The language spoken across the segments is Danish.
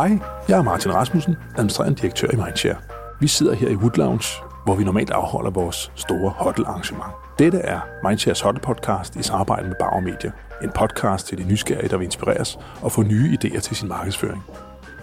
Hej, jeg er Martin Rasmussen, administrerende direktør i Mindshare. Vi sidder her i Wood Lounge, hvor vi normalt afholder vores store hotel arrangement. Dette er Mindshares Hotel Podcast i samarbejde med Bauer Media. En podcast til de nysgerrige, der vil inspireres og få nye idéer til sin markedsføring.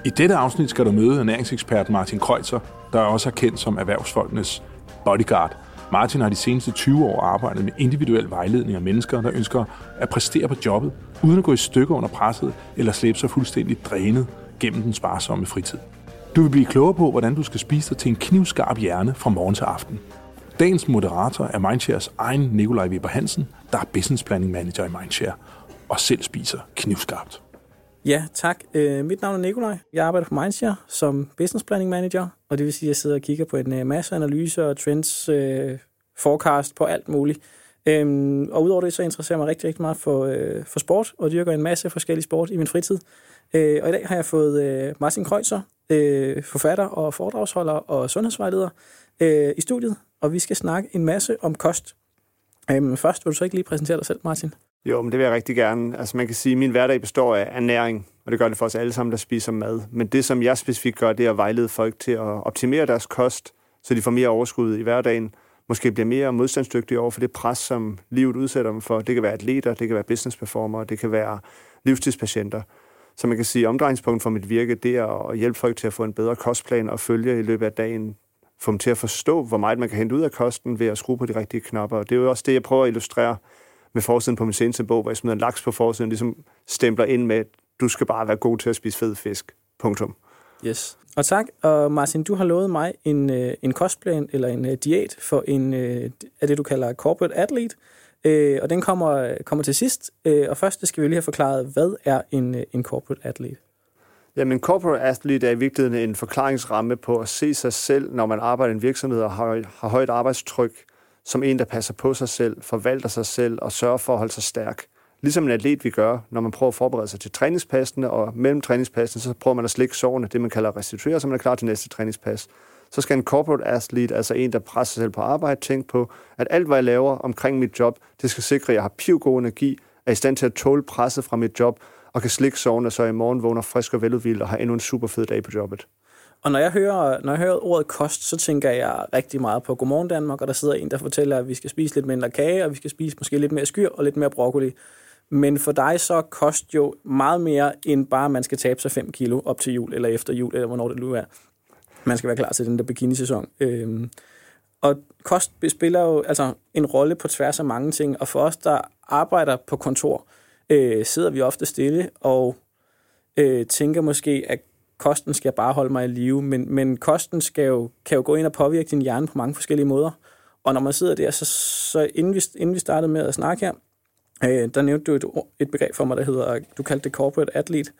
I dette afsnit skal du møde ernæringsekspert Martin Kreuzer, der også er kendt som erhvervsfolkenes bodyguard. Martin har de seneste 20 år arbejdet med individuel vejledning af mennesker, der ønsker at præstere på jobbet, uden at gå i stykker under presset eller slæbe sig fuldstændig drænet gennem den sparsomme fritid. Du vil blive klogere på, hvordan du skal spise dig til en knivskarp hjerne fra morgen til aften. Dagens moderator er Mindshares egen Nikolaj Weber Hansen, der er business planning manager i Mindshare, og selv spiser knivskarpt. Ja, tak. Øh, mit navn er Nikolaj. Jeg arbejder på Mindshare som business planning manager, og det vil sige, at jeg sidder og kigger på en øh, masse analyser og trends, øh, forecast på alt muligt. Øhm, og udover det, så interesserer jeg mig rigtig, rigtig meget for, øh, for sport, og dyrker en masse forskellige sport i min fritid. Øh, og i dag har jeg fået øh, Martin Kreuzer, øh, forfatter og foredragsholder og sundhedsvejleder, øh, i studiet, og vi skal snakke en masse om kost. Øhm, først vil du så ikke lige præsentere dig selv, Martin? Jo, men det vil jeg rigtig gerne. Altså man kan sige, at min hverdag består af ernæring, og det gør det for os alle sammen, der spiser mad. Men det, som jeg specifikt gør, det er at vejlede folk til at optimere deres kost, så de får mere overskud i hverdagen, måske bliver mere modstandsdygtige over for det pres, som livet udsætter dem for. Det kan være atleter, det kan være business performer, det kan være livstidspatienter. Så man kan sige, at omdrejningspunktet for mit virke, det er at hjælpe folk til at få en bedre kostplan og følge i løbet af dagen. Få dem til at forstå, hvor meget man kan hente ud af kosten ved at skrue på de rigtige knapper. Og det er jo også det, jeg prøver at illustrere med forsiden på min seneste bog, hvor jeg smider en laks på forsiden, ligesom stempler ind med, du skal bare være god til at spise fed fisk. Punktum. Yes. Og tak. Og Martin, du har lovet mig en, øh, en kostplan eller en øh, diæt for en øh, er af det, du kalder corporate athlete. Øh, og den kommer, kommer til sidst. Øh, og først skal vi lige have forklaret, hvad er en, øh, en corporate athlete? Jamen, corporate athlete er i virkeligheden en forklaringsramme på at se sig selv, når man arbejder i en virksomhed og har, har højt arbejdstryk, som en, der passer på sig selv, forvalter sig selv og sørger for at holde sig stærk ligesom en atlet vi gør, når man prøver at forberede sig til træningspassene, og mellem træningspassene, så prøver man at slikke sårene, det man kalder restituere, så man er klar til næste træningspas. Så skal en corporate athlete, altså en, der presser sig selv på arbejde, tænke på, at alt, hvad jeg laver omkring mit job, det skal sikre, at jeg har pivgod energi, er i stand til at tåle presset fra mit job, og kan slikke sårene, så jeg i morgen vågner frisk og veludvildt og har endnu en super fed dag på jobbet. Og når jeg, hører, når jeg hører ordet kost, så tænker jeg rigtig meget på Godmorgen Danmark, og der sidder en, der fortæller, at vi skal spise lidt mindre kage, og vi skal spise måske lidt mere skyr og lidt mere broccoli. Men for dig så kost jo meget mere, end bare, at man skal tabe sig 5 kilo op til jul, eller efter jul, eller hvornår det nu er. Man skal være klar til den der bikini-sæson. Øhm, og kost spiller jo altså en rolle på tværs af mange ting, og for os, der arbejder på kontor, øh, sidder vi ofte stille og øh, tænker måske, at kosten skal bare holde mig i live, men, men kosten skal jo, kan jo gå ind og påvirke din hjerne på mange forskellige måder. Og når man sidder der, så, så inden, vi, inden vi startede med at snakke her, Øh, der nævnte du et, et begreb for mig, der hedder, du kaldte det corporate athlete,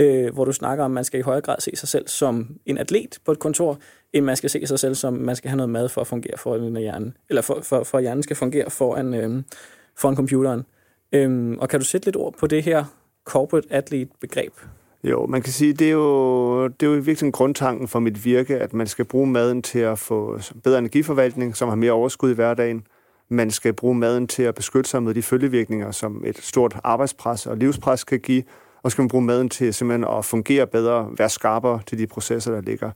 øh, hvor du snakker om, at man skal i højere grad se sig selv som en atlet på et kontor, end man skal se sig selv som, man skal have noget mad for at fungere for en hjerne, eller for, for, for at hjernen skal fungere foran, øh, foran computeren. Øh, og kan du sætte lidt ord på det her corporate athlete begreb? Jo, man kan sige, det er jo, det er jo virkelig grundtanken for mit virke, at man skal bruge maden til at få bedre energiforvaltning, som har mere overskud i hverdagen, man skal bruge maden til at beskytte sig mod de følgevirkninger, som et stort arbejdspres og livspres kan give, og skal man bruge maden til simpelthen at fungere bedre, være skarpere til de processer, der ligger.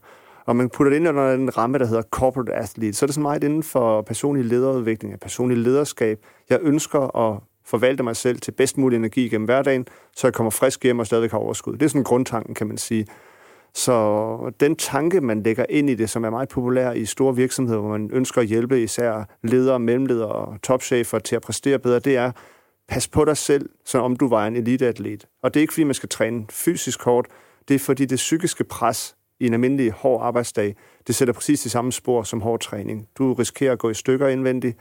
Og man putter det ind under den ramme, der hedder corporate athlete, så er det så meget inden for personlig lederudvikling, personlig lederskab. Jeg ønsker at forvalte mig selv til bedst mulig energi gennem hverdagen, så jeg kommer frisk hjem og stadig har overskud. Det er sådan grundtanken, kan man sige. Så den tanke, man lægger ind i det, som er meget populær i store virksomheder, hvor man ønsker at hjælpe især ledere, mellemledere og topchefer til at præstere bedre, det er, pas på dig selv, som om du var en eliteatlet. Og det er ikke, fordi man skal træne fysisk hårdt, det er, fordi det psykiske pres i en almindelig hård arbejdsdag, det sætter præcis de samme spor som hård træning. Du risikerer at gå i stykker indvendigt,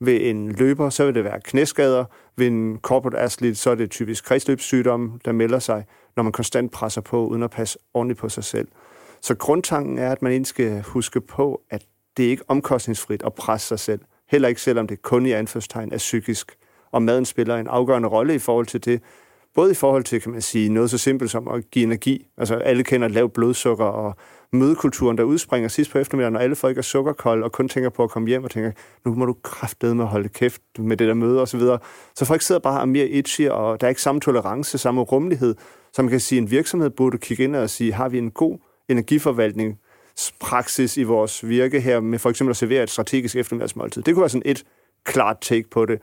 ved en løber, så vil det være knæskader. Ved en corporate athlete, så er det typisk kredsløbssygdomme, der melder sig, når man konstant presser på, uden at passe ordentligt på sig selv. Så grundtanken er, at man egentlig skal huske på, at det er ikke omkostningsfrit at presse sig selv. Heller ikke selvom det kun i anførstegn er psykisk. Og maden spiller en afgørende rolle i forhold til det. Både i forhold til, kan man sige, noget så simpelt som at give energi. Altså alle kender lavt blodsukker og, mødekulturen, der udspringer sidst på eftermiddagen, når alle folk er sukkerkolde og kun tænker på at komme hjem og tænker, nu må du kraftedeme med holde kæft med det der møde og så videre. Så folk sidder bare og er mere itchy, og der er ikke samme tolerance, samme rummelighed, som man kan sige, en virksomhed burde kigge ind og sige, har vi en god energiforvaltning, praksis i vores virke her, med for eksempel at servere et strategisk eftermiddagsmåltid. Det kunne være sådan et klart take på det.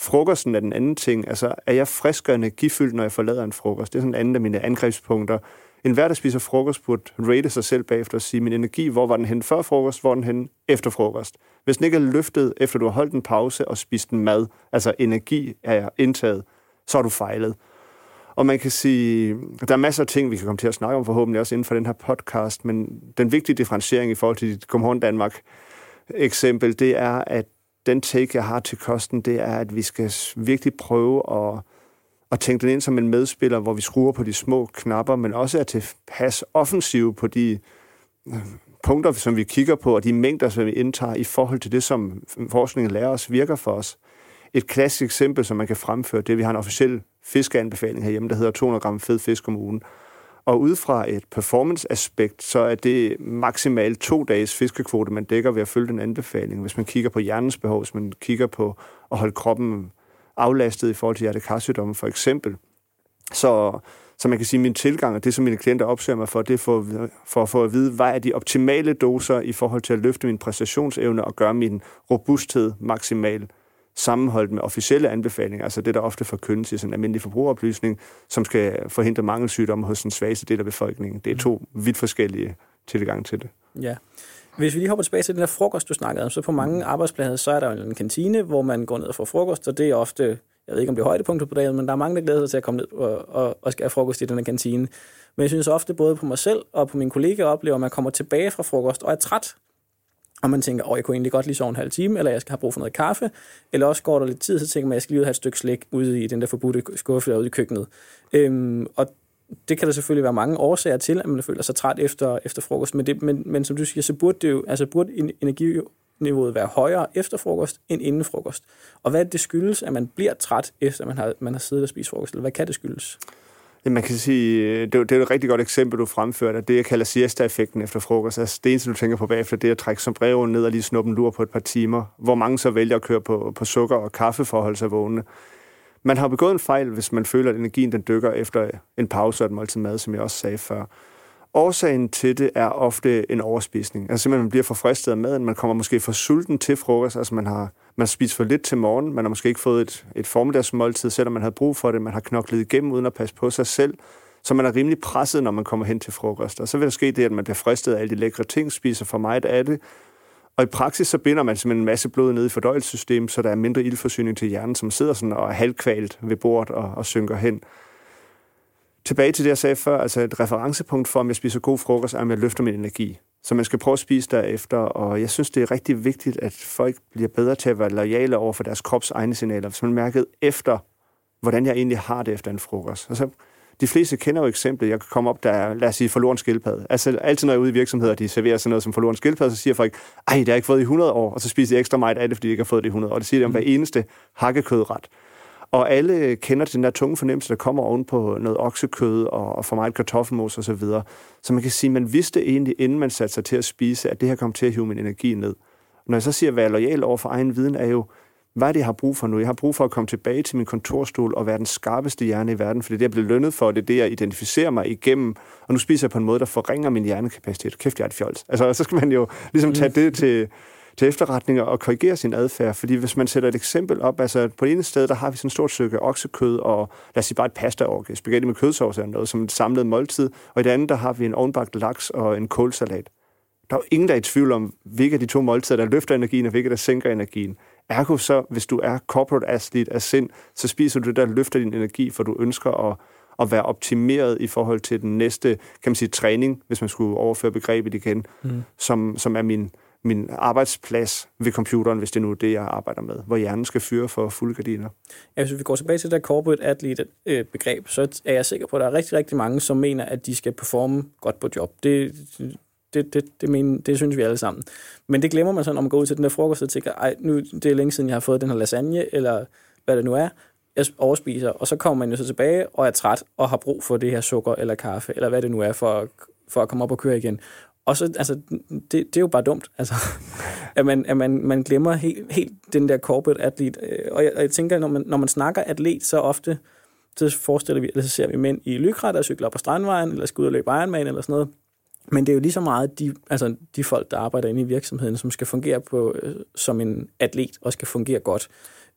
Frokosten er den anden ting. Altså, er jeg frisk og energifyldt, når jeg forlader en frokost? Det er sådan en anden af mine angrebspunkter. En hver, der spiser frokost, burde rate sig selv bagefter og sige, min energi, hvor var den hen før frokost, hvor var den hen efter frokost? Hvis den ikke er løftet, efter du har holdt en pause og spist en mad, altså energi er indtaget, så har du fejlet. Og man kan sige, der er masser af ting, vi kan komme til at snakke om forhåbentlig også inden for den her podcast, men den vigtige differentiering i forhold til dit Godmorgen Danmark eksempel, det er, at den take, jeg har til kosten, det er, at vi skal virkelig prøve at, at tænke den ind som en medspiller, hvor vi skruer på de små knapper, men også er tilpas offensiv på de øh, punkter, som vi kigger på, og de mængder, som vi indtager i forhold til det, som forskningen lærer os, virker for os. Et klassisk eksempel, som man kan fremføre, det er, at vi har en officiel fiskeanbefaling herhjemme, der hedder 200 gram fed fisk om ugen. Og ud fra et performance-aspekt, så er det maksimalt to dages fiskekvote, man dækker ved at følge den anbefaling. Hvis man kigger på hjernens behov, hvis man kigger på at holde kroppen aflastet i forhold til hjertekarsygdomme for eksempel. Så, så man kan sige, at min tilgang, og det som mine klienter opsøger mig for, det er for, for at få at vide, hvad er de optimale doser i forhold til at løfte min præstationsevne og gøre min robusthed maksimal sammenholdt med officielle anbefalinger, altså det, der ofte forkyndes i sådan en almindelig forbrugeroplysning, som skal forhindre mangelsygdomme hos den svageste del af befolkningen. Det er to vidt forskellige tilgange til det. Ja. Hvis vi lige hopper tilbage til den der frokost, du snakkede om, så på mange arbejdspladser, så er der jo en kantine, hvor man går ned og får frokost, og det er ofte, jeg ved ikke om det er højdepunkter på dagen, men der er mange, der glæder sig til at komme ned og, og, og skal have frokost i den her kantine. Men jeg synes ofte, både på mig selv og på mine kollegaer oplever, at man kommer tilbage fra frokost og er træt, og man tænker, åh, jeg kunne egentlig godt lige sove en halv time, eller jeg skal have brug for noget kaffe, eller også går der lidt tid, så tænker man, jeg skal lige have et stykke slik ude i den der forbudte skuffe derude i køkkenet. Øhm, og det kan der selvfølgelig være mange årsager til, at man føler sig træt efter, efter frokost, men, det, men, men som du siger, så burde, det jo, altså burde energiniveauet være højere efter frokost end inden frokost. Og hvad det skyldes, at man bliver træt, efter man har, man har siddet og spist frokost, eller hvad kan det skyldes? Ja, man kan sige, det det er et rigtig godt eksempel, du fremførte, det jeg kalder siesta-effekten efter frokost. Altså det eneste, du tænker på bagefter, det er at trække som brev ned og lige snuppe en lur på et par timer, hvor mange så vælger at køre på, på sukker og kaffe for at holde sig vågne. Man har begået en fejl, hvis man føler, at energien den dykker efter en pause og et måltid mad, som jeg også sagde før. Årsagen til det er ofte en overspisning. Altså simpelthen, man bliver for fristet af maden. Man kommer måske for sulten til frokost. Altså man har man spiser for lidt til morgen. Man har måske ikke fået et, et formiddagsmåltid, selvom man havde brug for det. Man har knoklet igennem uden at passe på sig selv. Så man er rimelig presset, når man kommer hen til frokost. Og så vil der ske det, at man bliver fristet af alle de lækre ting, spiser for meget af det. Og i praksis så binder man simpelthen en masse blod ned i fordøjelsessystemet, så der er mindre ildforsyning til hjernen, som sidder sådan og er halvkvalt ved bordet og, og synker hen tilbage til det, jeg sagde før, altså et referencepunkt for, om jeg spiser god frokost, er, om jeg løfter min energi. Så man skal prøve at spise derefter, og jeg synes, det er rigtig vigtigt, at folk bliver bedre til at være lojale over for deres krops egne signaler. Hvis man mærker efter, hvordan jeg egentlig har det efter en frokost. Altså, de fleste kender jo eksemplet. Jeg kan komme op, der er, lad os sige, forloren skildpadde. Altså, altid når jeg er ude i virksomheder, de serverer sådan noget som forloren skildpadde, så siger folk, ej, det har jeg ikke fået i 100 år, og så spiser jeg ekstra meget af det, fordi jeg ikke har fået det i 100 år. Og det siger de om hver eneste hakkekødret. Og alle kender til den der tunge fornemmelse, der kommer oven på noget oksekød og, og for meget kartoffelmos og så videre. Så man kan sige, man vidste egentlig, inden man satte sig til at spise, at det her kom til at hive min energi ned. Når jeg så siger at være lojal over for egen viden, er jo, hvad er det, jeg har brug for nu? Jeg har brug for at komme tilbage til min kontorstol og være den skarpeste hjerne i verden, for det er det, jeg bliver lønnet for, det er det, jeg identificerer mig igennem, og nu spiser jeg på en måde, der forringer min hjernekapacitet. Kæft, jeg er et fjols. Altså, så skal man jo ligesom tage mm. det til, til efterretninger og korrigere sin adfærd. Fordi hvis man sætter et eksempel op, altså på det ene sted, der har vi sådan et stort stykke oksekød og lad os sige bare et pasta spaghetti med kødsovs eller noget, som et samlet måltid. Og i det andet, der har vi en ovenbagt laks og en kålsalat. Der er jo ingen, der er i tvivl om, hvilke af de to måltider, der løfter energien, og hvilke, der sænker energien. Ergo så, hvis du er corporate athlete af sind, så spiser du det, der løfter din energi, for du ønsker at, at være optimeret i forhold til den næste, kan man sige, træning, hvis man skulle overføre begrebet igen, mm. som, som er min, min arbejdsplads ved computeren, hvis det nu er det, jeg arbejder med, hvor hjernen skal fyre for fulde gardiner. Ja, hvis vi går tilbage til det der corporate athlete-begreb, øh, så er jeg sikker på, at der er rigtig, rigtig mange, som mener, at de skal performe godt på job. Det, det, det, det, mener, det synes vi alle sammen. Men det glemmer man så, når man går ud til den der frokost og tænker, ej, nu det er længe siden, jeg har fået den her lasagne, eller hvad det nu er, jeg overspiser, og så kommer man jo så tilbage og er træt og har brug for det her sukker eller kaffe, eller hvad det nu er, for, at, for at komme op og køre igen. Og så, altså, det, det er jo bare dumt, altså, at, man, at man, man glemmer helt, helt den der corporate atlet. Øh, og jeg, og jeg tænker, når man, når man snakker atlet, så ofte, så forestiller vi, eller så ser vi mænd i lykra, der cykler på strandvejen, eller skal ud og løbe Ironman, eller sådan noget. Men det er jo lige så meget de, altså de folk, der arbejder inde i virksomheden, som skal fungere på, øh, som en atlet, og skal fungere godt.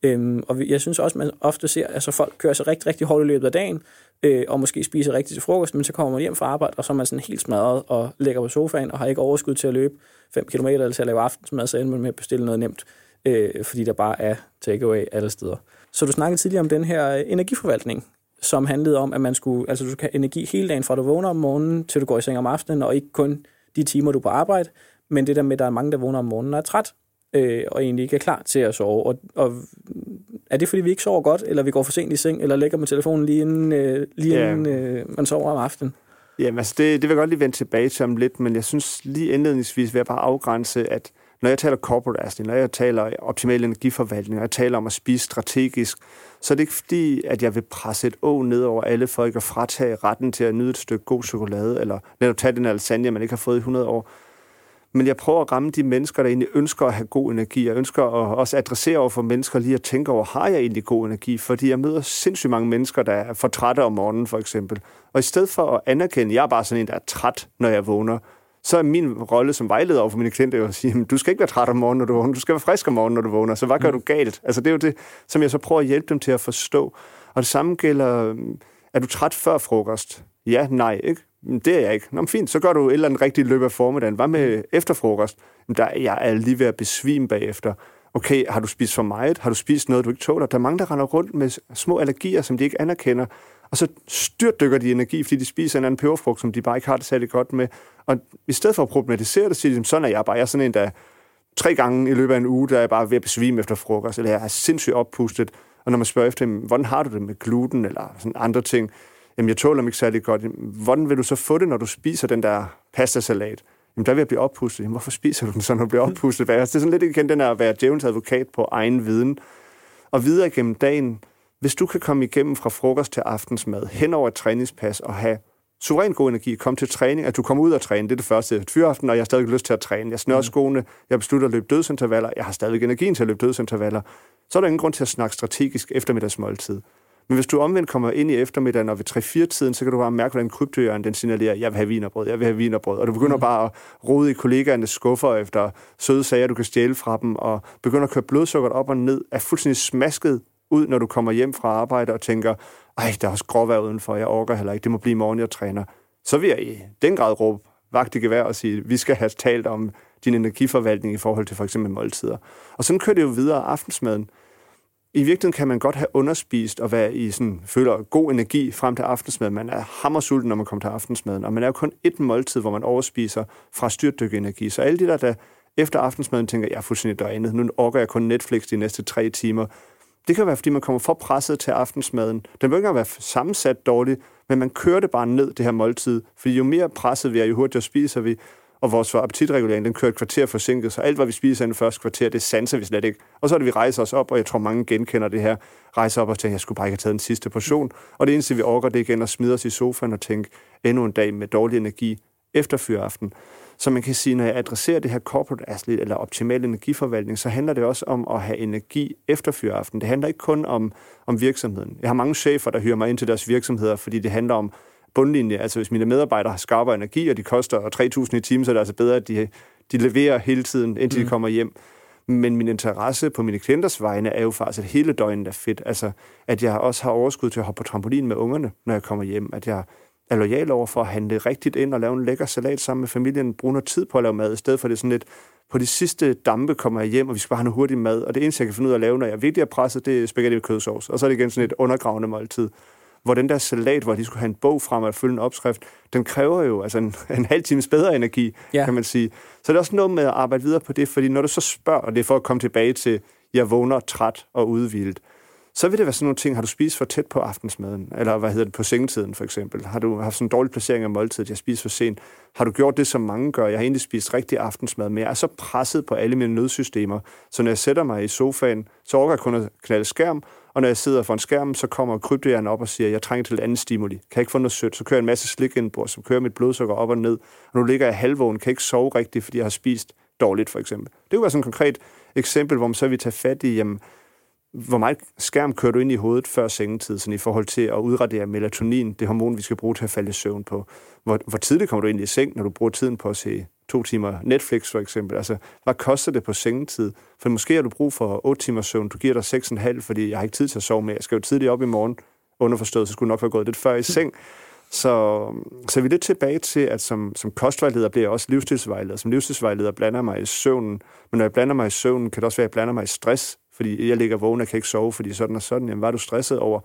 Øhm, og jeg synes også, man ofte ser, at altså folk kører sig rigtig, rigtig hårdt i løbet af dagen, øh, og måske spiser rigtigt til frokost, men så kommer man hjem fra arbejde, og så er man sådan helt smadret og ligger på sofaen, og har ikke overskud til at løbe 5 km eller til at lave aftensmad, så ender man med at bestille noget nemt, øh, fordi der bare er takeaway alle steder. Så du snakkede tidligere om den her øh, energiforvaltning, som handlede om, at man skulle, altså du skal have energi hele dagen fra du vågner om morgenen, til du går i seng om aftenen, og ikke kun de timer, du er på arbejde, men det der med, at der er mange, der vågner om morgenen og er træt, øh, og egentlig ikke er klar til at sove. Og, og er det, fordi vi ikke sover godt, eller vi går for sent i seng, eller lægger med telefonen lige inden, øh, lige ja. inden øh, man sover om aftenen? Jamen, altså det, det vil jeg godt lige vende tilbage til om lidt, men jeg synes lige indledningsvis vil jeg bare afgrænse, at når jeg taler corporate asking, når jeg taler optimal energiforvaltning, når jeg taler om at spise strategisk, så er det ikke fordi, at jeg vil presse et å ned over alle folk og fratage retten til at nyde et stykke god chokolade, eller netop tage den lasagne, man ikke har fået i 100 år. Men jeg prøver at ramme de mennesker, der egentlig ønsker at have god energi. Jeg ønsker at også adressere over for mennesker lige at tænke over, har jeg egentlig god energi? Fordi jeg møder sindssygt mange mennesker, der er for trætte om morgenen, for eksempel. Og i stedet for at anerkende, at jeg er bare sådan en, der er træt, når jeg vågner, så er min rolle som vejleder over for mine klienter at sige, du skal ikke være træt om morgenen, når du vågner. Du skal være frisk om morgenen, når du vågner. Så hvad gør mm. du galt? Altså, det er jo det, som jeg så prøver at hjælpe dem til at forstå. Og det samme gælder, er du træt før frokost? Ja, nej, ikke? Det er jeg ikke. Nå, fint, så gør du et eller andet rigtigt løb af formiddagen. Hvad med efterfrokost? Der, jeg er lige ved at besvime bagefter. Okay, har du spist for meget? Har du spist noget, du ikke tåler? Der er mange, der render rundt med små allergier, som de ikke anerkender. Og så styrtdykker de energi, fordi de spiser en anden peberfrugt, som de bare ikke har det særlig godt med. Og i stedet for at problematisere det, siger de, sådan er jeg bare. Jeg er sådan en, der tre gange i løbet af en uge, der er jeg bare ved at besvime efter frokost, eller jeg er sindssygt oppustet. Og når man spørger efter hvordan har du det med gluten eller sådan andre ting, jamen jeg tåler dem ikke særlig godt. Hvordan vil du så få det, når du spiser den der pastasalat? Jamen der vil jeg blive oppustet. Jamen hvorfor spiser du den så, når du bliver oppustet? Det er sådan lidt igen den her at være djævens advokat på egen viden. Og videre gennem dagen, hvis du kan komme igennem fra frokost til aftensmad, hen over et træningspas og have suveræn god energi, komme til træning, at du kommer ud og træne, det er det første fyraften, og jeg har stadig lyst til at træne. Jeg snører mm. skoene, jeg beslutter at løbe dødsintervaller, jeg har stadig energien til at løbe dødsintervaller. Så er der ingen grund til at snakke strategisk eftermiddagsmåltid. Men hvis du omvendt kommer ind i eftermiddagen og ved 3-4-tiden, så kan du bare mærke, hvordan kryptoøren den signalerer, jeg vil have vinerbrød, jeg vil have vinerbrød. Og du begynder mm. bare at rode i kollegaernes skuffer efter søde sager, du kan stjæle fra dem, og begynder at køre blodsukkeret op og ned, er fuldstændig smasket ud, når du kommer hjem fra arbejde og tænker, ej, der er også gråvejr udenfor, jeg orker heller ikke, det må blive i morgen, jeg træner. Så vil jeg i den grad råbe vagt i gevær og sige, vi skal have talt om din energiforvaltning i forhold til for eksempel måltider. Og sådan kører det jo videre aftensmaden. I virkeligheden kan man godt have underspist og være i sådan, føler god energi frem til aftensmaden. Man er hammersulten, når man kommer til aftensmaden, og man er jo kun et måltid, hvor man overspiser fra styrtdykke energi. Så alle de der, der efter aftensmaden tænker, jeg er fuldstændig drænet, nu orker jeg kun Netflix de næste tre timer. Det kan være, fordi man kommer for presset til aftensmaden. Den vil ikke være sammensat dårligt, men man kører det bare ned, det her måltid. Fordi jo mere presset vi er, jo hurtigere spiser vi og vores appetitregulering, den kører et kvarter forsinket, så alt, hvad vi spiser i den første kvarter, det sanser vi slet ikke. Og så er det, vi rejser os op, og jeg tror, mange genkender det her, rejser op og tænker, jeg skulle bare ikke have taget den sidste portion. Og det eneste, vi orker, det er igen at smide os i sofaen og tænke, endnu en dag med dårlig energi efter fyraften. Så man kan sige, når jeg adresserer det her corporate athlete eller optimal energiforvaltning, så handler det også om at have energi efter fyraften. Det handler ikke kun om, om virksomheden. Jeg har mange chefer, der hyrer mig ind til deres virksomheder, fordi det handler om bundlinje. Altså hvis mine medarbejdere har skarpere energi, og de koster 3.000 i timen, så er det altså bedre, at de, de leverer hele tiden, indtil mm. de kommer hjem. Men min interesse på mine klienters vegne er jo faktisk, at hele døgnet er fedt. Altså, at jeg også har overskud til at hoppe på trampolin med ungerne, når jeg kommer hjem. At jeg er lojal over for at handle rigtigt ind og lave en lækker salat sammen med familien, bruge noget tid på at lave mad, i stedet for det sådan lidt, på de sidste dampe kommer jeg hjem, og vi skal bare have noget hurtig mad. Og det eneste, jeg kan finde ud af at lave, når jeg virkelig er presset, det er spaghetti med kødsovs. Og så er det igen sådan et undergravende måltid hvor den der salat, hvor de skulle have en bog frem og følge en opskrift, den kræver jo altså en, en halv times bedre energi, ja. kan man sige. Så det er også noget med at arbejde videre på det, fordi når du så spørger, og det er for at komme tilbage til, jeg vågner træt og udvildet, så vil det være sådan nogle ting, har du spist for tæt på aftensmaden, eller hvad hedder det, på sengetiden for eksempel? Har du haft sådan en dårlig placering af måltidet, jeg spiser for sent? Har du gjort det, som mange gør? Jeg har egentlig spist rigtig aftensmad, men jeg er så presset på alle mine nødsystemer, så når jeg sætter mig i sofaen, så overgår jeg kun at knalde skærm, Og når jeg sidder foran skærmen, så kommer krybdyrhjernen op og siger, jeg trænger til et andet stimuli. Kan jeg ikke få noget sødt? Så kører jeg en masse slik indbord, så kører mit blodsukker op og ned. Og nu ligger jeg halvvågen, kan ikke sove rigtigt, fordi jeg har spist dårligt, for eksempel. Det kunne være sådan et konkret eksempel, hvor man så vil tage fat i, jamen, hvor meget skærm kører du ind i hovedet før sengetid, sådan i forhold til at udradere melatonin, det hormon, vi skal bruge til at falde i søvn på. Hvor, hvor tidligt kommer du ind i seng, når du bruger tiden på at se to timer Netflix for eksempel? Altså, hvad koster det på sengetid? For måske har du brug for 8 timer søvn, du giver dig 6,5, fordi jeg har ikke tid til at sove mere. Jeg skal jo tidligt op i morgen, underforstået, så skulle nok være gået lidt før i seng. Så, så vi er lidt tilbage til, at som, som kostvejleder bliver jeg også livsstilsvejleder. Som livsstilsvejleder blander mig i søvnen, men når jeg blander mig i søvnen, kan det også være, at jeg blander mig i stress, fordi jeg ligger vågen og kan ikke sove, fordi sådan og sådan. Jamen, hvad er du stresset over?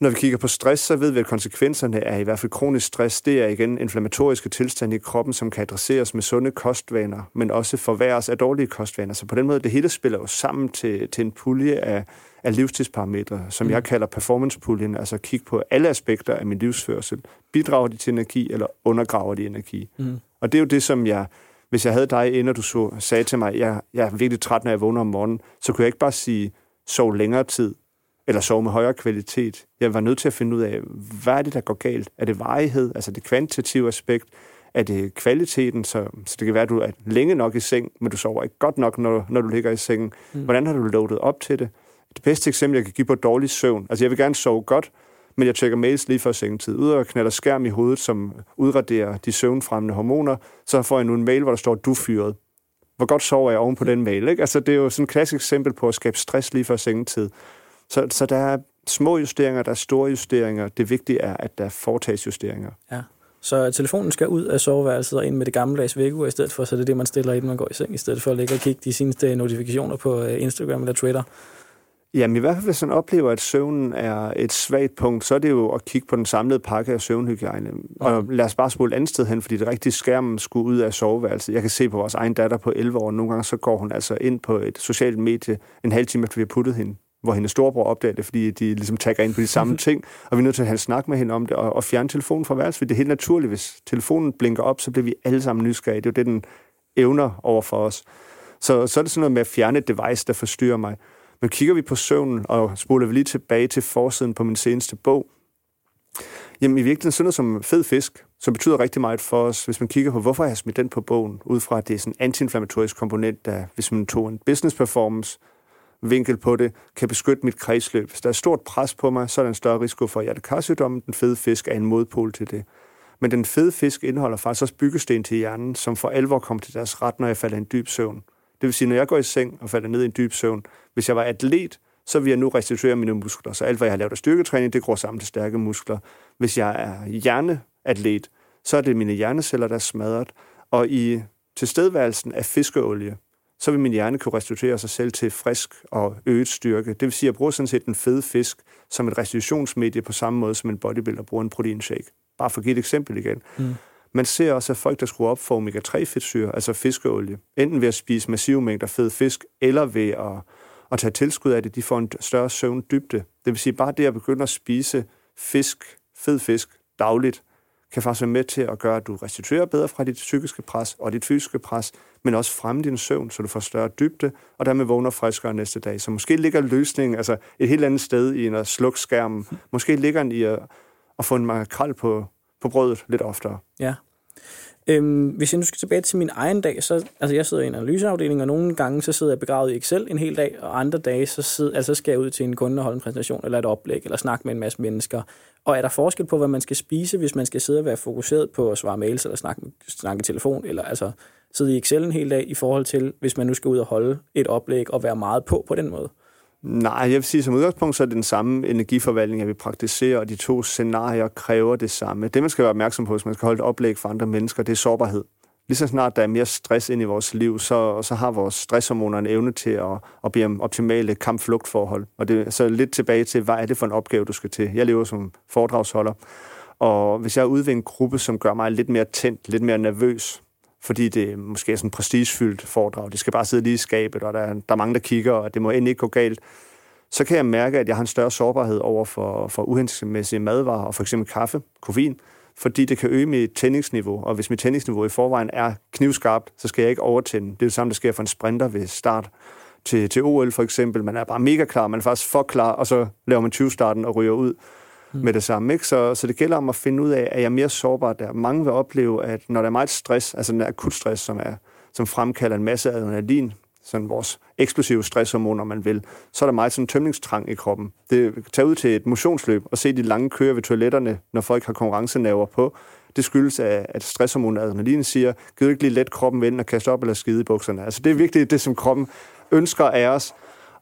Når vi kigger på stress, så ved vi, at konsekvenserne er i hvert fald kronisk stress. Det er igen inflammatoriske tilstande i kroppen, som kan adresseres med sunde kostvaner, men også forværres af dårlige kostvaner. Så på den måde, det hele spiller jo sammen til, til en pulje af, af livstidsparametre, som mm. jeg kalder performancepuljen, altså kigge på alle aspekter af min livsførsel. Bidrager de til energi, eller undergraver de energi? Mm. Og det er jo det, som jeg, hvis jeg havde dig inde, og du så, sagde til mig, jeg, jeg er virkelig træt, når jeg vågner om morgenen, så kunne jeg ikke bare sige, sov længere tid, eller sove med højere kvalitet. Jeg var nødt til at finde ud af, hvad er det, der går galt? Er det varighed, altså det kvantitative aspekt? Er det kvaliteten, så, så det kan være, at du er længe nok i seng, men du sover ikke godt nok, når, når du ligger i sengen. Mm. Hvordan har du loadet op til det? Det bedste eksempel, jeg kan give på dårlig søvn. Altså, jeg vil gerne sove godt, men jeg tjekker mails lige før sengetid. Ud og knalder skærm i hovedet, som udraderer de søvnfremmende hormoner, så får jeg nu en mail, hvor der står, du fyret. Hvor godt sover jeg oven på den mail? Ikke? Altså, det er jo sådan et klassisk eksempel på at skabe stress lige før sengetid. Så, så der er små justeringer, der er store justeringer. Det vigtige er, at der foretages justeringer. Ja. Så telefonen skal ud af soveværelset og ind med det gamle vækkeur i stedet for, så det er det, man stiller, inden man går i seng, i stedet for at ligge og kigge de seneste notifikationer på øh, Instagram eller Twitter. Jamen i hvert fald, hvis man oplever, at søvnen er et svagt punkt, så er det jo at kigge på den samlede pakke af søvnhygiejne. Og lad os bare spole et andet sted hen, fordi det rigtige skærm skulle ud af soveværelset. Jeg kan se på vores egen datter på 11 år, nogle gange så går hun altså ind på et socialt medie en halv time, efter vi har puttet hende hvor hendes storebror opdager det, fordi de ligesom tagger ind på de samme ting, og vi er nødt til at have en snak med hende om det, og, og fjerne telefonen fra værelset. Det er helt naturligt, hvis telefonen blinker op, så bliver vi alle sammen nysgerrige. Det er jo det, den evner over for os. Så, så er det sådan noget med at fjerne et device, der forstyrrer mig. Men kigger vi på søvnen, og spoler vi lige tilbage til forsiden på min seneste bog, Jamen i virkeligheden sådan noget som fed fisk, som betyder rigtig meget for os, hvis man kigger på, hvorfor jeg har smidt den på bogen, ud fra at det er sådan en antiinflammatorisk komponent, der hvis man tog en business performance vinkel på det, kan beskytte mit kredsløb. Hvis der er stort pres på mig, så er der en større risiko for hjertekarsygdommen. Den fede fisk er en modpol til det. Men den fede fisk indeholder faktisk også byggesten til hjernen, som for alvor kommer til deres ret, når jeg falder i en dyb søvn. Det vil sige, når jeg går i seng og falder ned i en dyb søvn, hvis jeg var atlet, så vil jeg nu restituere mine muskler. Så alt, hvad jeg har lavet af styrketræning, det går sammen til stærke muskler. Hvis jeg er hjerneatlet, så er det mine hjerneceller, der er smadret. Og i tilstedeværelsen af fiskeolie, så vil min hjerne kunne restituere sig selv til frisk og øget styrke. Det vil sige, at jeg bruger sådan set den fede fisk som et restitutionsmedie på samme måde, som en bodybuilder bruger en proteinshake. Bare for at give et eksempel igen. Mm. Man ser også, at folk, der skruer op for omega-3-fedtsyre, altså fiskeolie, enten ved at spise massive mængder fed fisk, eller ved at, at tage tilskud af det, de får en større søvndybde. Det vil sige, bare det at begynde at spise fisk, fed fisk, dagligt, kan faktisk være med til at gøre, at du restituerer bedre fra dit psykiske pres og dit fysiske pres, men også fremme din søvn, så du får større dybde, og dermed vågner friskere næste dag. Så måske ligger løsningen altså et helt andet sted i en at slukke skærmen. Måske ligger den i at, at få en makrel på, på brødet lidt oftere. Ja. Øhm, hvis jeg nu skal tilbage til min egen dag, så altså jeg sidder i en analyseafdeling, og nogle gange så sidder jeg begravet i Excel en hel dag, og andre dage så, sidder, altså, skal jeg ud til en kunde og holde en præsentation, eller et oplæg, eller snakke med en masse mennesker. Og er der forskel på, hvad man skal spise, hvis man skal sidde og være fokuseret på at svare mails, eller snakke, snakke i telefon, eller altså sidde i Excel en hel dag, i forhold til, hvis man nu skal ud og holde et oplæg og være meget på på den måde? Nej, jeg vil sige, som udgangspunkt, så er det den samme energiforvaltning, jeg vi praktiserer, og de to scenarier kræver det samme. Det, man skal være opmærksom på, hvis man skal holde et oplæg for andre mennesker, det er sårbarhed. Lige så snart der er mere stress ind i vores liv, så, så har vores stresshormoner en evne til at, at blive optimale kampflugtforhold. Og det, så lidt tilbage til, hvad er det for en opgave, du skal til? Jeg lever som foredragsholder, og hvis jeg er ude ved en gruppe, som gør mig lidt mere tændt, lidt mere nervøs, fordi det måske er sådan en prestigefyldt foredrag. Det skal bare sidde lige i skabet, og der, der er mange, der kigger, og det må endelig ikke gå galt. Så kan jeg mærke, at jeg har en større sårbarhed over for, for uhensigtsmæssige madvarer, og for eksempel kaffe, koffein, fordi det kan øge mit tændingsniveau, og hvis mit tændingsniveau i forvejen er knivskarpt, så skal jeg ikke overtænde. Det er det samme, der sker for en sprinter ved start til, til OL for eksempel. Man er bare mega klar, man er faktisk for klar, og så laver man 20-starten og ryger ud mm. med det samme. Ikke? Så, så det gælder om at finde ud af, at jeg er mere sårbar der. Mange vil opleve, at når der er meget stress, altså den akut stress, som, er, som fremkalder en masse adrenalin, sådan vores eksplosive stresshormoner, man vil, så er der meget sådan tømningstrang i kroppen. Det tager ud til et motionsløb og se de lange køer ved toiletterne, når folk har konkurrencenaver på. Det skyldes, at stresshormonet adrenalin siger, giv ikke lige let kroppen vende og kaste op eller skide i bukserne. Altså det er virkelig det, som kroppen ønsker af os.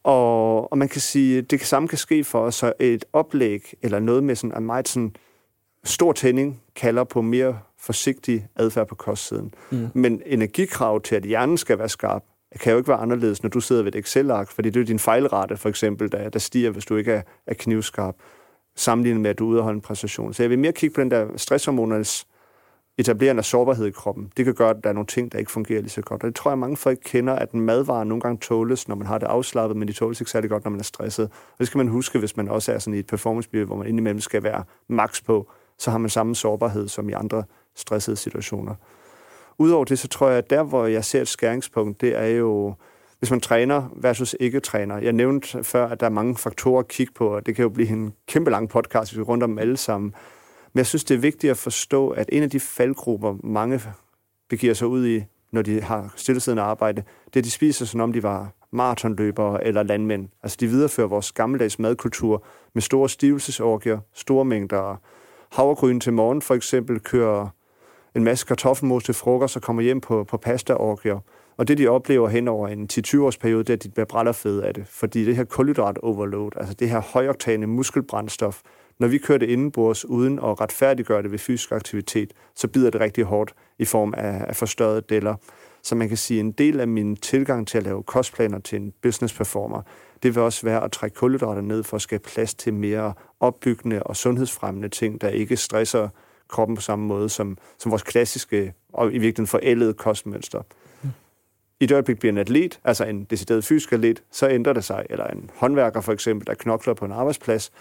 Og, og man kan sige, det samme kan ske for os, så et oplæg eller noget med sådan en meget sådan stor tænding kalder på mere forsigtig adfærd på kostsiden. Mm. Men energikrav til, at hjernen skal være skarp, kan jo ikke være anderledes, når du sidder ved et Excel-ark, fordi det er din fejlrate, for eksempel, der, der stiger, hvis du ikke er, er knivskarp, sammenlignet med, at du er ude og holde en præstation. Så jeg vil mere kigge på den der stresshormonernes etablerende sårbarhed i kroppen. Det kan gøre, at der er nogle ting, der ikke fungerer lige så godt. Og det tror jeg, mange folk kender, at en madvare nogle gange tåles, når man har det afslappet, men de tåles ikke særlig godt, når man er stresset. Og det skal man huske, hvis man også er sådan i et performance hvor man indimellem skal være max på, så har man samme sårbarhed som i andre stressede situationer. Udover det, så tror jeg, at der, hvor jeg ser et skæringspunkt, det er jo, hvis man træner versus ikke træner. Jeg nævnte før, at der er mange faktorer at kigge på, og det kan jo blive en kæmpe lang podcast, hvis vi rundt om dem alle sammen. Men jeg synes, det er vigtigt at forstå, at en af de faldgrupper, mange begiver sig ud i, når de har stillesiddende arbejde, det er, at de spiser, som om de var maratonløbere eller landmænd. Altså, de viderefører vores gammeldags madkultur med store stivelsesorgier, store mængder havregryn til morgen, for eksempel, kører en masse kartoffelmos til frokost og kommer hjem på, på pastaorgier. Og det, de oplever hen over en 10-20 års periode, det er, at de bliver brællerfede af det. Fordi det her kulhydrat-overload, altså det her højoktane muskelbrændstof, når vi kører det indenbords uden at retfærdiggøre det ved fysisk aktivitet, så bider det rigtig hårdt i form af, af forstørrede deller. Så man kan sige, at en del af min tilgang til at lave kostplaner til en business performer, det vil også være at trække kulhydrater ned for at skabe plads til mere opbyggende og sundhedsfremmende ting, der ikke stresser kroppen på samme måde som, som vores klassiske og i virkeligheden forældede kostmønster. Mm. I et øjeblik bliver en atlet, altså en decideret fysisk atlet, så ændrer det sig. Eller en håndværker for eksempel, der knokler på en arbejdsplads.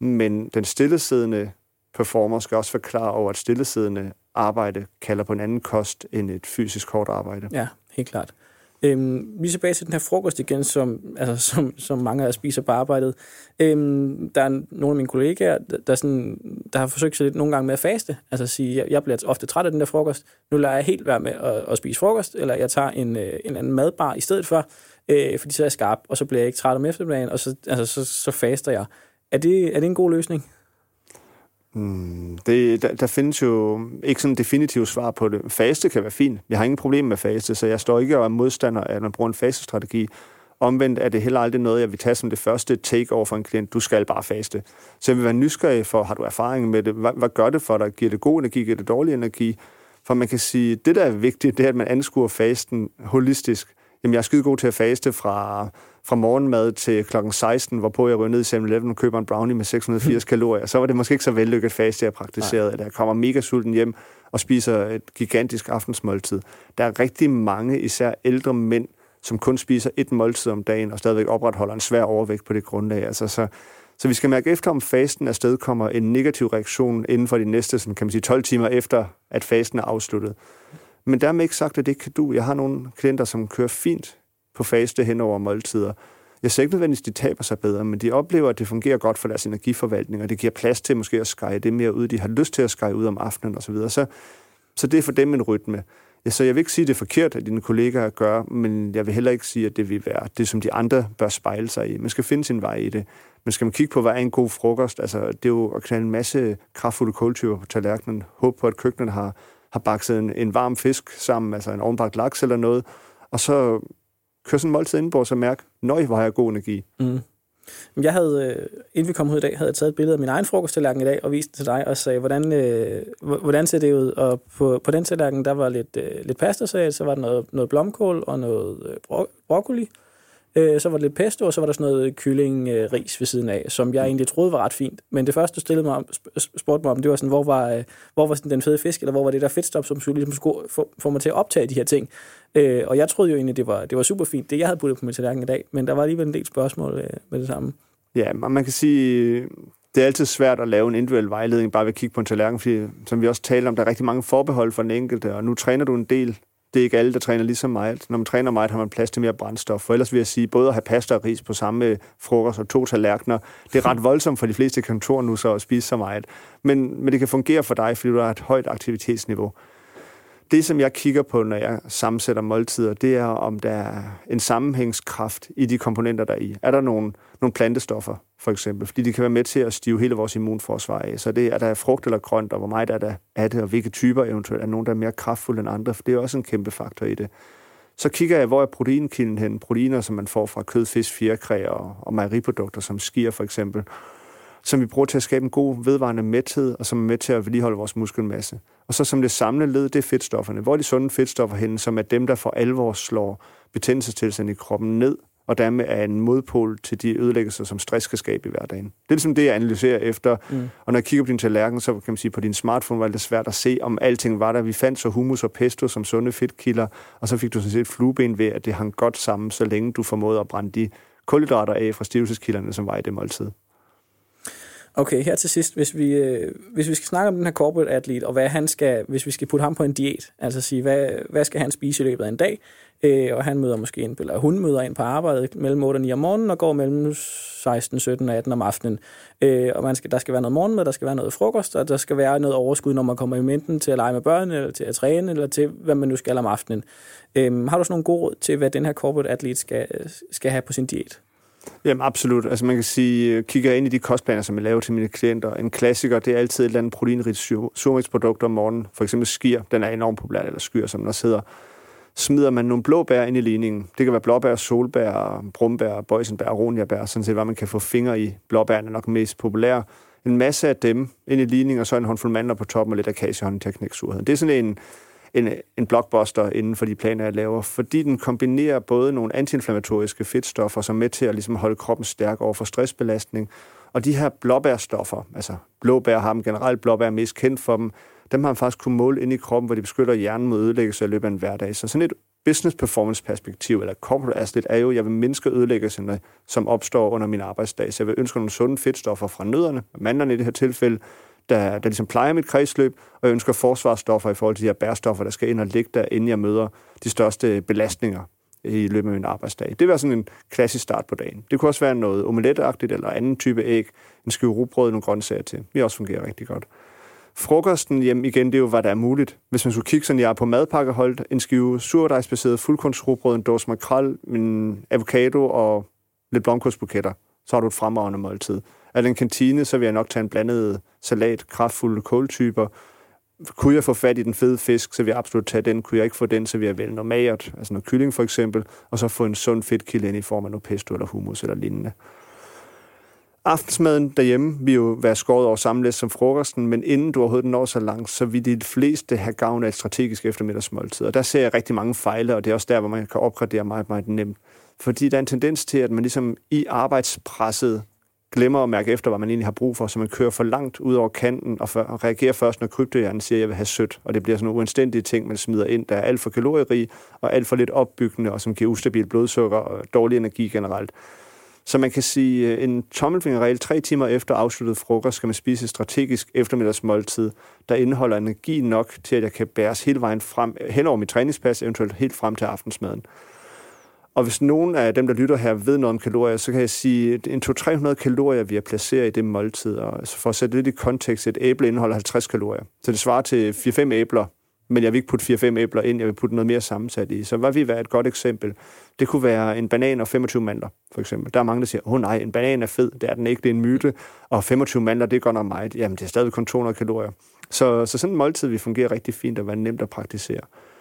Men den stillesiddende performer skal også forklare over, at stillesiddende arbejde kalder på en anden kost end et fysisk hårdt arbejde. Ja, helt klart. Øhm, lige tilbage til den her frokost igen, som, altså, som, som mange af os spiser på arbejdet. Øhm, der er nogle af mine kollegaer, der, der, sådan, der har forsøgt sig lidt nogle gange med at faste. Altså at sige, jeg, jeg bliver ofte træt af den der frokost. Nu lader jeg helt være med at, at spise frokost, eller jeg tager en, øh, en anden madbar i stedet for, øh, fordi så er jeg skarp, og så bliver jeg ikke træt om eftermiddagen, og så, altså, så, så faster jeg. Er det, er det en god løsning? Mm, det, der, der findes jo ikke sådan definitivt svar på det. Faste kan være fint. Jeg har ingen problem med faste, så jeg står ikke og er modstander af, at man bruger en fastestrategi. Omvendt er det heller aldrig noget, jeg vil tage som det første take over for en klient. Du skal bare faste. Så jeg vil være nysgerrig for, har du erfaring med det? Hvad, hvad gør det for dig? Giver det god energi? Giver det dårlig energi? For man kan sige, det der er vigtigt, det er, at man anskuer fasten holistisk. Jamen, jeg er skide god til at faste fra fra morgenmad til klokken 16, hvorpå jeg ryger ned i 7-Eleven og køber en brownie med 680 kalorier, så var det måske ikke så vellykket fast, jeg praktiserede, at jeg kommer mega sulten hjem og spiser et gigantisk aftensmåltid. Der er rigtig mange, især ældre mænd, som kun spiser et måltid om dagen og stadigvæk opretholder en svær overvægt på det grundlag. Altså, så, så vi skal mærke efter, om fasten afsted kommer en negativ reaktion inden for de næste sådan, kan man sige, 12 timer efter, at fasten er afsluttet. Men dermed ikke sagt, at det kan du. Jeg har nogle klienter, som kører fint på faste hen over måltider. Jeg ser ikke nødvendigvis, at de taber sig bedre, men de oplever, at det fungerer godt for deres energiforvaltning, og det giver plads til måske at skære det mere ud. De har lyst til at skære ud om aftenen osv. Så, så, så det er for dem en rytme. Ja, så jeg vil ikke sige, at det er forkert, at dine kollegaer gør, men jeg vil heller ikke sige, at det vil være det, som de andre bør spejle sig i. Man skal finde sin vej i det. Men skal man kigge på, hvad er en god frokost? Altså, det er jo at knalde en masse kraftfulde kulturer på tallerkenen. Håb på, at køkkenet har, har bakset en, en varm fisk sammen, altså en ovenbagt laks eller noget, og så kør sådan en måltid indenfor, så mærk, nøj, hvor har jeg god energi. Mm. Jeg havde, øh, inden vi kom ud i dag, havde jeg taget et billede af min egen frokosttallerken i dag og vist det til dig og sagde, hvordan, øh, hvordan ser det ud? Og på, på den tallerken, der var lidt, øh, lidt pasta, så var der noget, noget blomkål og noget øh, bro- broccoli. Øh, så var det lidt pesto, og så var der sådan noget kyllingris øh, ved siden af, som jeg egentlig troede var ret fint. Men det første, du stillede mig om, spurgte mig om, det var sådan, hvor var, øh, hvor var sådan den fede fisk, eller hvor var det der fedtstop, som skulle, ligesom skulle få, få mig til at optage de her ting. Øh, og jeg troede jo egentlig, det var, det var super fint, det jeg havde puttet på min tallerken i dag, men der var alligevel en del spørgsmål øh, med det samme. Ja, man kan sige, det er altid svært at lave en individuel vejledning bare ved at kigge på en tallerken, fordi som vi også taler om, der er rigtig mange forbehold for den enkelte, og nu træner du en del Det er ikke alle, der træner lige så meget. Når man træner meget, har man plads til mere brændstof. For ellers vil jeg sige, både at have pasta og ris på samme frokost og to tallerkener, det er ret voldsomt for de fleste kontorer nu så at spise så meget. Men, men det kan fungere for dig, fordi du har et højt aktivitetsniveau det, som jeg kigger på, når jeg sammensætter måltider, det er, om der er en sammenhængskraft i de komponenter, der er i. Er der nogle, nogle plantestoffer, for eksempel? Fordi de kan være med til at stive hele vores immunforsvar af. Så det er der frugt eller grønt, og hvor meget er der er det, og hvilke typer eventuelt er nogen, der er mere kraftfulde end andre, for det er også en kæmpe faktor i det. Så kigger jeg, hvor er proteinkilden hen? Proteiner, som man får fra kød, fisk, fjerkræ og, og mejeriprodukter, som skier for eksempel som vi bruger til at skabe en god vedvarende mæthed, og som er med til at vedligeholde vores muskelmasse. Og så som det samlede led, det er fedtstofferne. Hvor er de sunde fedtstoffer henne, som er dem, der for alvor slår betændelsestilstanden i kroppen ned, og dermed er en modpol til de ødelæggelser, som stress kan skabe i hverdagen. Det er ligesom det, jeg analyserer efter. Mm. Og når jeg kigger på din tallerken, så kan man sige, på din smartphone var det svært at se, om alting var der. Vi fandt så hummus og pesto som sunde fedtkilder, og så fik du sådan set flueben ved, at det hang godt sammen, så længe du formåede at brænde de kulhydrater af fra stivelseskilderne, som var i det måltid. Okay, her til sidst, hvis vi, øh, hvis vi skal snakke om den her corporate atlet, og hvad han skal, hvis vi skal putte ham på en diæt, altså sige, hvad, hvad skal han spise i løbet af en dag, øh, og han møder måske en, eller hun møder ind på arbejdet mellem 8 og 9 om morgenen, og går mellem 16, 17 og 18 om aftenen. Øh, og man skal, der skal være noget morgenmad, der skal være noget frokost, og der skal være noget overskud, når man kommer i mængden til at lege med børnene, eller til at træne, eller til, hvad man nu skal om aftenen. Øh, har du sådan nogle gode råd til, hvad den her corporate atlet skal, øh, skal have på sin diæt? Jamen absolut. Altså man kan sige, øh, kigger ind i de kostplaner, som jeg laver til mine klienter. En klassiker, det er altid et eller andet proteinrigt surmælksprodukt om morgenen. For eksempel skir, den er enormt populær, eller skyr, som der hedder. Smider man nogle blåbær ind i ligningen. Det kan være blåbær, solbær, brumbær, bøjsenbær, roniabær, sådan set, hvad man kan få fingre i. Blåbærne er nok mest populære. En masse af dem ind i ligningen, og så en håndfuld mandler på toppen og lidt akacehånd til surheden. Det er sådan en, en, en blockbuster inden for de planer, jeg laver, fordi den kombinerer både nogle antiinflammatoriske fedtstoffer, som er med til at ligesom holde kroppen stærk over for stressbelastning, og de her blåbærstoffer, altså blåbær har dem generelt, blåbær er mest kendt for dem, dem har man faktisk kunne måle ind i kroppen, hvor de beskytter hjernen mod ødelæggelse i løbet af en hverdag. Så sådan et business performance perspektiv, eller corporate asset, er jo, at jeg vil mindske ødelæggelserne, som opstår under min arbejdsdag. Så jeg vil ønske nogle sunde fedtstoffer fra nødderne, mandlerne i det her tilfælde, der, der ligesom plejer mit kredsløb, og jeg ønsker forsvarsstoffer i forhold til de her bærstoffer, der skal ind og ligge der, inden jeg møder de største belastninger i løbet af min arbejdsdag. Det var sådan en klassisk start på dagen. Det kunne også være noget omeletagtigt eller anden type æg, en skive rugbrød, nogle grøntsager til. Det også fungerer rigtig godt. Frokosten, jamen igen, det er jo, hvad der er muligt. Hvis man skulle kigge sådan, jeg er på madpakkeholdt, en skive surdejsbaseret fuldkornsrugbrød, en dåse makrel, en avocado og lidt blomkålsbuketter, så har du et fremragende måltid. Er det en kantine, så vil jeg nok tage en blandet salat, kraftfulde kåltyper. Kunne jeg få fat i den fede fisk, så vil jeg absolut tage den. Kunne jeg ikke få den, så vil jeg vælge noget magert, altså noget kylling for eksempel, og så få en sund fedtkilde ind i form af noget pesto eller hummus eller lignende. Aftensmaden derhjemme vil jo være skåret over samme som frokosten, men inden du overhovedet når så langt, så vil de fleste have gavn af et strategisk eftermiddagsmåltid. Og der ser jeg rigtig mange fejle, og det er også der, hvor man kan opgradere meget, meget nemt. Fordi der er en tendens til, at man ligesom i arbejdspresset glemmer at mærke efter, hvad man egentlig har brug for, så man kører for langt ud over kanten og, for, og reagerer først, når kryptohjernen siger, at jeg vil have sødt, og det bliver sådan nogle uanstændige ting, man smider ind, der er alt for kalorierig og alt for lidt opbyggende, og som giver ustabil blodsukker og dårlig energi generelt. Så man kan sige, øh, en tommelfingerregel tre timer efter afsluttet frokost skal man spise et strategisk eftermiddagsmåltid, der indeholder energi nok til, at jeg kan bæres hele vejen frem, hen over mit træningspas, eventuelt helt frem til aftensmaden. Og hvis nogen af dem, der lytter her, ved noget om kalorier, så kan jeg sige, at en 200-300 kalorier, vi har placeret i det måltid. Og for at sætte lidt i kontekst, et æble indeholder 50 kalorier. Så det svarer til 4-5 æbler, men jeg vil ikke putte 4-5 æbler ind, jeg vil putte noget mere sammensat i. Så hvad vil være et godt eksempel? Det kunne være en banan og 25 mandler, for eksempel. Der er mange, der siger, åh oh, nej, en banan er fed, det er den ikke, det er en myte, og 25 mandler, det går nok meget. Jamen, det er stadig kun 200 kalorier. Så, så sådan en måltid vil fungere rigtig fint og være nemt at praktisere.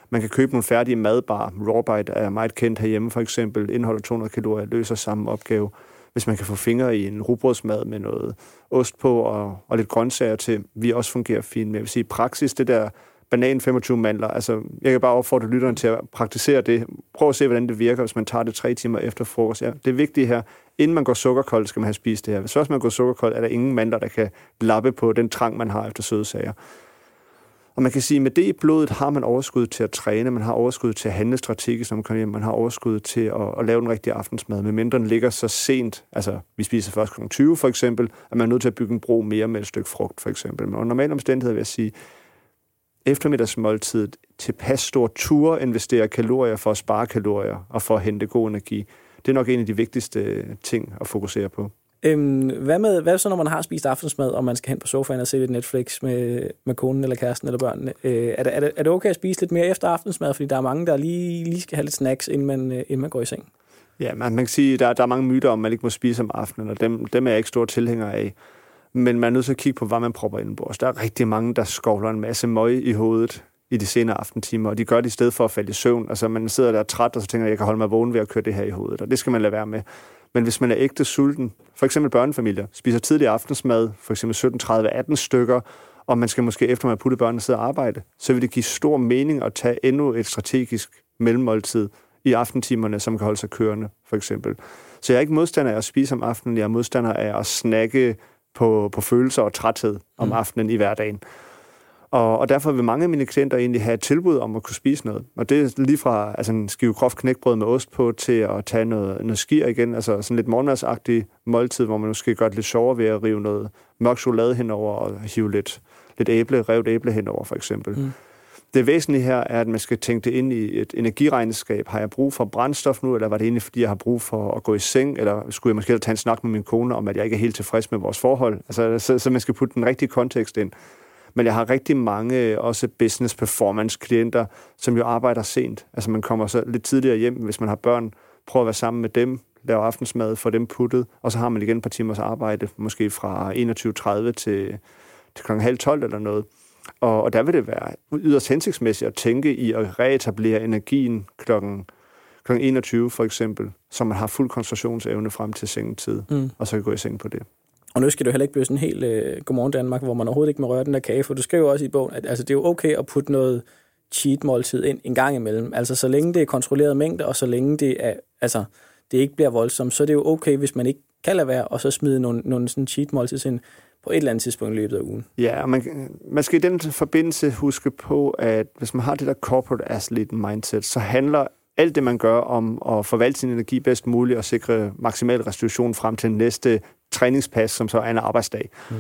Man kan købe nogle færdige madbar. Rawbite er meget kendt herhjemme for eksempel. Indeholder 200 kalorier, løser samme opgave. Hvis man kan få fingre i en rugbrødsmad med noget ost på og, og lidt grøntsager til, vi også fungerer fint. Men jeg vil sige, praksis, det der banan 25 mandler, altså jeg kan bare opfordre lytteren til at praktisere det. Prøv at se, hvordan det virker, hvis man tager det tre timer efter frokost. Ja, det er vigtigt her, inden man går sukkerkold, skal man have spist det her. Hvis først man går sukkerkold, er der ingen mandler, der kan lappe på den trang, man har efter søde sager. Og man kan sige, at med det i blodet har man overskud til at træne, man har overskud til at handle strategisk, når man kommer hjem, man har overskud til at, at lave den rigtige aftensmad, med mindre den ligger så sent, altså vi spiser først kl. 20 for eksempel, at man er nødt til at bygge en bro mere med et stykke frugt for eksempel. Men under normale omstændigheder vil jeg sige, eftermiddagsmåltidet tilpas stor tur investerer kalorier for at spare kalorier og for at hente god energi. Det er nok en af de vigtigste ting at fokusere på. Øhm, hvad, med, hvad så, når man har spist aftensmad, og man skal hen på sofaen og se lidt Netflix med, med konen eller kæresten eller børnene? Øh, er, det, er, det, er det okay at spise lidt mere efter aftensmad? Fordi der er mange, der lige, lige skal have lidt snacks, inden man, øh, inden man går i seng. Ja, man, man kan sige, at der, der er mange myter om, at man ikke må spise om aftenen, og dem, dem er jeg ikke stor tilhænger af. Men man er nødt til at kigge på, hvad man propper indenbords. Der er rigtig mange, der skovler en masse møg i hovedet i de senere aftentimer, og de gør det i stedet for at falde i søvn. Altså man sidder der træt, og så tænker, jeg kan holde mig vågen ved at køre det her i hovedet, og det skal man lade være med. Men hvis man er ægte sulten, for eksempel børnefamilier, spiser tidlig aftensmad, for eksempel 17.30-18 stykker, og man skal måske efter man har puttet børnene sidde og arbejde, så vil det give stor mening at tage endnu et strategisk mellemmåltid i aftentimerne, som kan holde sig kørende, for eksempel. Så jeg er ikke modstander af at spise om aftenen, jeg er modstander af at snakke på, på følelser og træthed om mm. aftenen i hverdagen. Og, og derfor vil mange af mine klienter egentlig have et tilbud om at kunne spise noget. Og det er lige fra altså en skive groft knækbrød med ost på, til at tage noget, noget skir igen, altså sådan lidt morgenmadsagtig måltid, hvor man måske gør det lidt sjovere ved at rive noget mørk chokolade henover og hive lidt, lidt æble, revet æble henover, for eksempel. Mm. Det væsentlige her er, at man skal tænke det ind i et energiregnskab. Har jeg brug for brændstof nu, eller var det egentlig, fordi jeg har brug for at gå i seng, eller skulle jeg måske tage en snak med min kone om, at jeg ikke er helt tilfreds med vores forhold? Altså, så, så man skal putte den rigtige kontekst ind. Men jeg har rigtig mange også business performance klienter, som jo arbejder sent. Altså man kommer så lidt tidligere hjem, hvis man har børn, prøver at være sammen med dem, lave aftensmad, få dem puttet, og så har man igen et par timers arbejde, måske fra 21.30 til, til kl. halv 12 eller noget. Og, og der vil det være yderst hensigtsmæssigt at tænke i at reetablere energien klokken kl. 21 for eksempel, så man har fuld koncentrationsevne frem til sengetid, mm. og så kan gå i seng på det. Og nu skal du heller ikke blive sådan helt øh, godmorgen Danmark, hvor man overhovedet ikke må røre den der kage, for du skriver også i bogen, at altså, det er jo okay at putte noget cheat måltid ind en gang imellem. Altså så længe det er kontrolleret mængde, og så længe det er, altså, det ikke bliver voldsomt, så er det jo okay, hvis man ikke kan lade være, og så smide nogle, nogle sådan cheat måltids ind på et eller andet tidspunkt i løbet af ugen. Ja, og man, man skal i den forbindelse huske på, at hvis man har det der corporate athlete mindset, så handler alt det, man gør om at forvalte sin energi bedst muligt og sikre maksimal restitution frem til næste træningspas, som så er en arbejdsdag. Mm.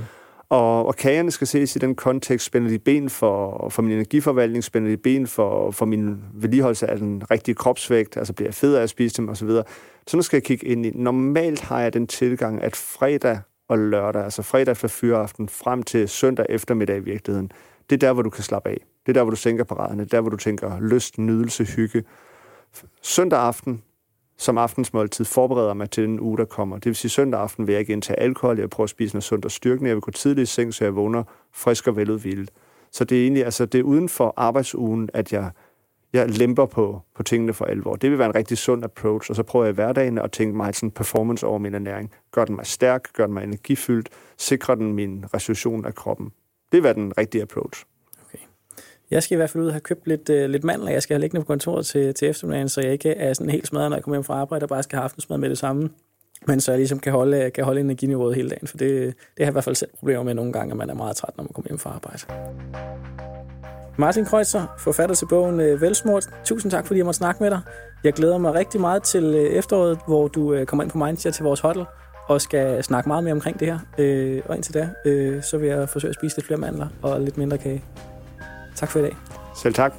Og, og kagerne skal ses i den kontekst, spænder de ben for, for min energiforvaltning, spænder de ben for, for min vedligeholdelse af den rigtige kropsvægt, altså bliver jeg fed af at spise dem osv. Så nu skal jeg kigge ind i. Normalt har jeg den tilgang, at fredag og lørdag, altså fredag for fyreaften, frem til søndag eftermiddag i virkeligheden, det er der, hvor du kan slappe af. Det er der, hvor du sænker paraderne. Det er der, hvor du tænker lyst, nydelse, hygge. Søndag aften, som aftensmåltid forbereder mig til den uge, der kommer. Det vil sige, søndag aften vil jeg ikke indtage alkohol, jeg vil prøve at spise noget sundt og styrkende, jeg vil gå tidligt i seng, så jeg vågner frisk og veludvildet. Så det er egentlig, altså det er uden for arbejdsugen, at jeg, jeg lemper på, på tingene for alvor. Det vil være en rigtig sund approach, og så prøver jeg i hverdagen at tænke mig sådan performance over min ernæring. Gør den mig stærk, gør den mig energifyldt, sikrer den min restitution af kroppen. Det vil være den rigtige approach. Jeg skal i hvert fald ud og have købt lidt, uh, lidt mandler. Jeg skal have liggende på kontoret til, til eftermiddagen, så jeg ikke er sådan helt smadret, når jeg kommer hjem fra arbejde, og bare skal have aftensmad med det samme. Men så jeg ligesom kan holde, øh, kan holde energiniveauet hele dagen, for det, det har jeg i hvert fald selv problemer med nogle gange, at man er meget træt, når man kommer hjem fra arbejde. Martin Kreutzer, forfatter til bogen øh, Velsmort. Tusind tak, fordi jeg måtte snakke med dig. Jeg glæder mig rigtig meget til efteråret, hvor du kommer ind på Mindshare til vores hotel og skal snakke meget mere omkring det her. Og indtil da, så vil jeg forsøge at spise lidt flere mandler og lidt mindre kage. Tak for i dag. Selv tak.